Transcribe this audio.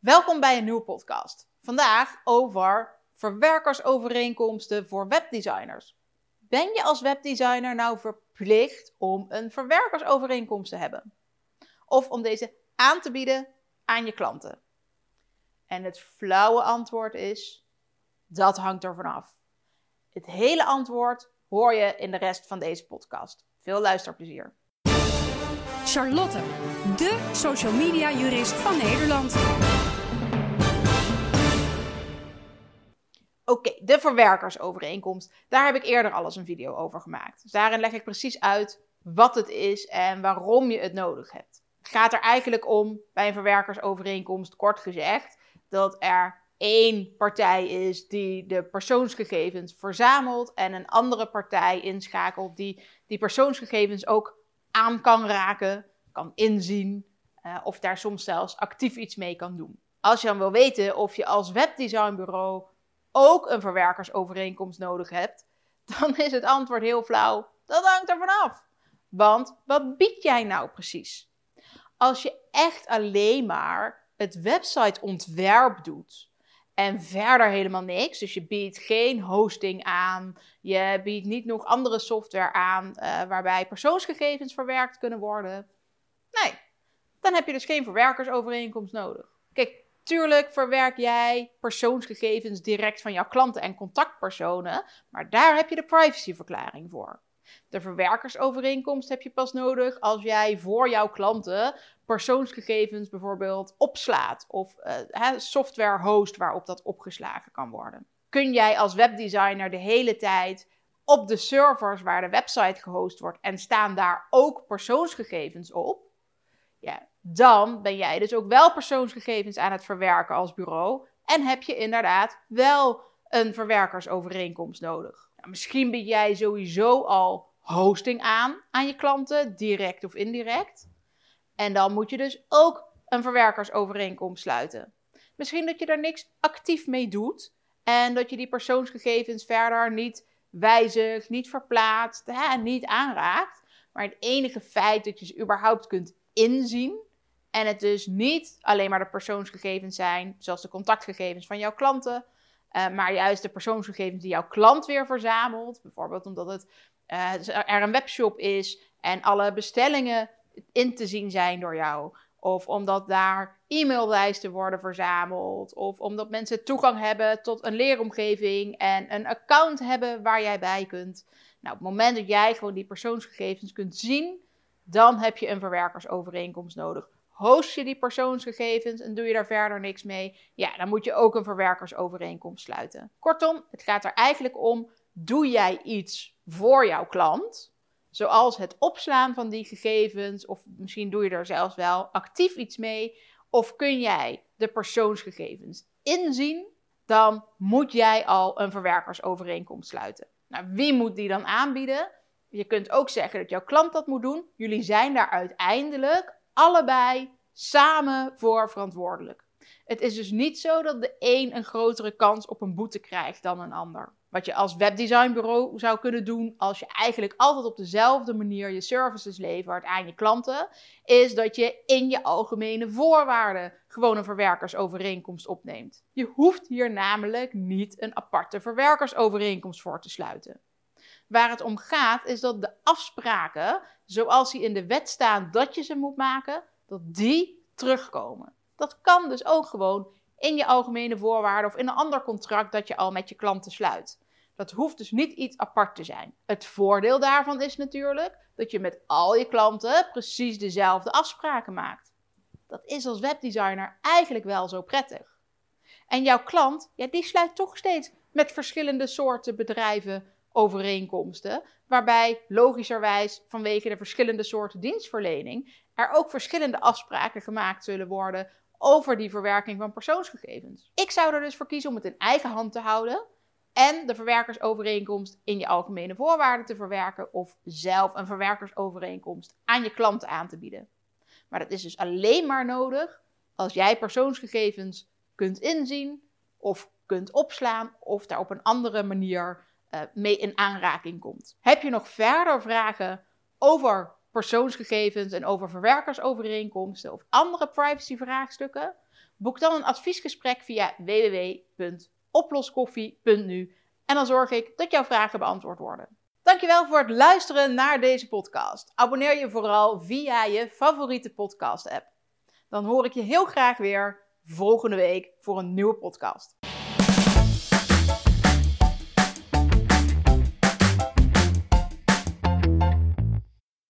Welkom bij een nieuwe podcast. Vandaag over verwerkersovereenkomsten voor webdesigners. Ben je als webdesigner nou verplicht om een verwerkersovereenkomst te hebben? Of om deze aan te bieden aan je klanten? En het flauwe antwoord is: dat hangt er vanaf. Het hele antwoord hoor je in de rest van deze podcast. Veel luisterplezier. Charlotte, de social media jurist van Nederland. De verwerkersovereenkomst. Daar heb ik eerder al eens een video over gemaakt. Dus daarin leg ik precies uit wat het is en waarom je het nodig hebt. Het gaat er eigenlijk om, bij een verwerkersovereenkomst, kort gezegd, dat er één partij is die de persoonsgegevens verzamelt en een andere partij inschakelt die die persoonsgegevens ook aan kan raken, kan inzien uh, of daar soms zelfs actief iets mee kan doen. Als je dan wil weten of je als webdesignbureau ook een verwerkersovereenkomst nodig hebt, dan is het antwoord heel flauw. Dat hangt er vanaf. Want wat bied jij nou precies? Als je echt alleen maar het websiteontwerp doet en verder helemaal niks, dus je biedt geen hosting aan, je biedt niet nog andere software aan uh, waarbij persoonsgegevens verwerkt kunnen worden, nee, dan heb je dus geen verwerkersovereenkomst nodig. Kijk, Tuurlijk verwerk jij persoonsgegevens direct van jouw klanten en contactpersonen, maar daar heb je de privacyverklaring voor. De verwerkersovereenkomst heb je pas nodig als jij voor jouw klanten persoonsgegevens bijvoorbeeld opslaat of uh, software host waarop dat opgeslagen kan worden. Kun jij als webdesigner de hele tijd op de servers waar de website gehost wordt en staan daar ook persoonsgegevens op? Ja, dan ben jij dus ook wel persoonsgegevens aan het verwerken als bureau. En heb je inderdaad wel een verwerkersovereenkomst nodig. Nou, misschien bied jij sowieso al hosting aan aan je klanten, direct of indirect. En dan moet je dus ook een verwerkersovereenkomst sluiten. Misschien dat je daar niks actief mee doet en dat je die persoonsgegevens verder niet wijzigt, niet verplaatst, hè, niet aanraakt. Maar het enige feit dat je ze überhaupt kunt inzien, en het dus niet alleen maar de persoonsgegevens zijn, zoals de contactgegevens van jouw klanten, uh, maar juist de persoonsgegevens die jouw klant weer verzamelt. Bijvoorbeeld omdat het, uh, er een webshop is en alle bestellingen in te zien zijn door jou. Of omdat daar e-maillijsten worden verzameld. Of omdat mensen toegang hebben tot een leeromgeving en een account hebben waar jij bij kunt. Nou, op het moment dat jij gewoon die persoonsgegevens kunt zien, dan heb je een verwerkersovereenkomst nodig host je die persoonsgegevens en doe je daar verder niks mee, ja, dan moet je ook een verwerkersovereenkomst sluiten. Kortom, het gaat er eigenlijk om: doe jij iets voor jouw klant? Zoals het opslaan van die gegevens, of misschien doe je er zelfs wel actief iets mee, of kun jij de persoonsgegevens inzien, dan moet jij al een verwerkersovereenkomst sluiten. Nou, wie moet die dan aanbieden? Je kunt ook zeggen dat jouw klant dat moet doen. Jullie zijn daar uiteindelijk allebei samen voor verantwoordelijk. Het is dus niet zo dat de een een grotere kans op een boete krijgt dan een ander. Wat je als webdesignbureau zou kunnen doen als je eigenlijk altijd op dezelfde manier je services levert aan je klanten, is dat je in je algemene voorwaarden gewoon een verwerkersovereenkomst opneemt. Je hoeft hier namelijk niet een aparte verwerkersovereenkomst voor te sluiten. Waar het om gaat is dat de afspraken, zoals die in de wet staan dat je ze moet maken, dat die terugkomen. Dat kan dus ook gewoon in je algemene voorwaarden of in een ander contract dat je al met je klanten sluit. Dat hoeft dus niet iets apart te zijn. Het voordeel daarvan is natuurlijk dat je met al je klanten precies dezelfde afspraken maakt. Dat is als webdesigner eigenlijk wel zo prettig. En jouw klant, ja, die sluit toch steeds met verschillende soorten bedrijven overeenkomsten, waarbij logischerwijs vanwege de verschillende soorten dienstverlening er ook verschillende afspraken gemaakt zullen worden over die verwerking van persoonsgegevens. Ik zou er dus voor kiezen om het in eigen hand te houden en de verwerkersovereenkomst in je algemene voorwaarden te verwerken of zelf een verwerkersovereenkomst aan je klanten aan te bieden. Maar dat is dus alleen maar nodig als jij persoonsgegevens kunt inzien of kunt opslaan of daar op een andere manier uh, mee in aanraking komt. Heb je nog verder vragen over persoonsgegevens en over verwerkersovereenkomsten of andere privacyvraagstukken? Boek dan een adviesgesprek via www.oploskoffie.nu en dan zorg ik dat jouw vragen beantwoord worden. Dankjewel voor het luisteren naar deze podcast. Abonneer je vooral via je favoriete podcast app. Dan hoor ik je heel graag weer volgende week voor een nieuwe podcast.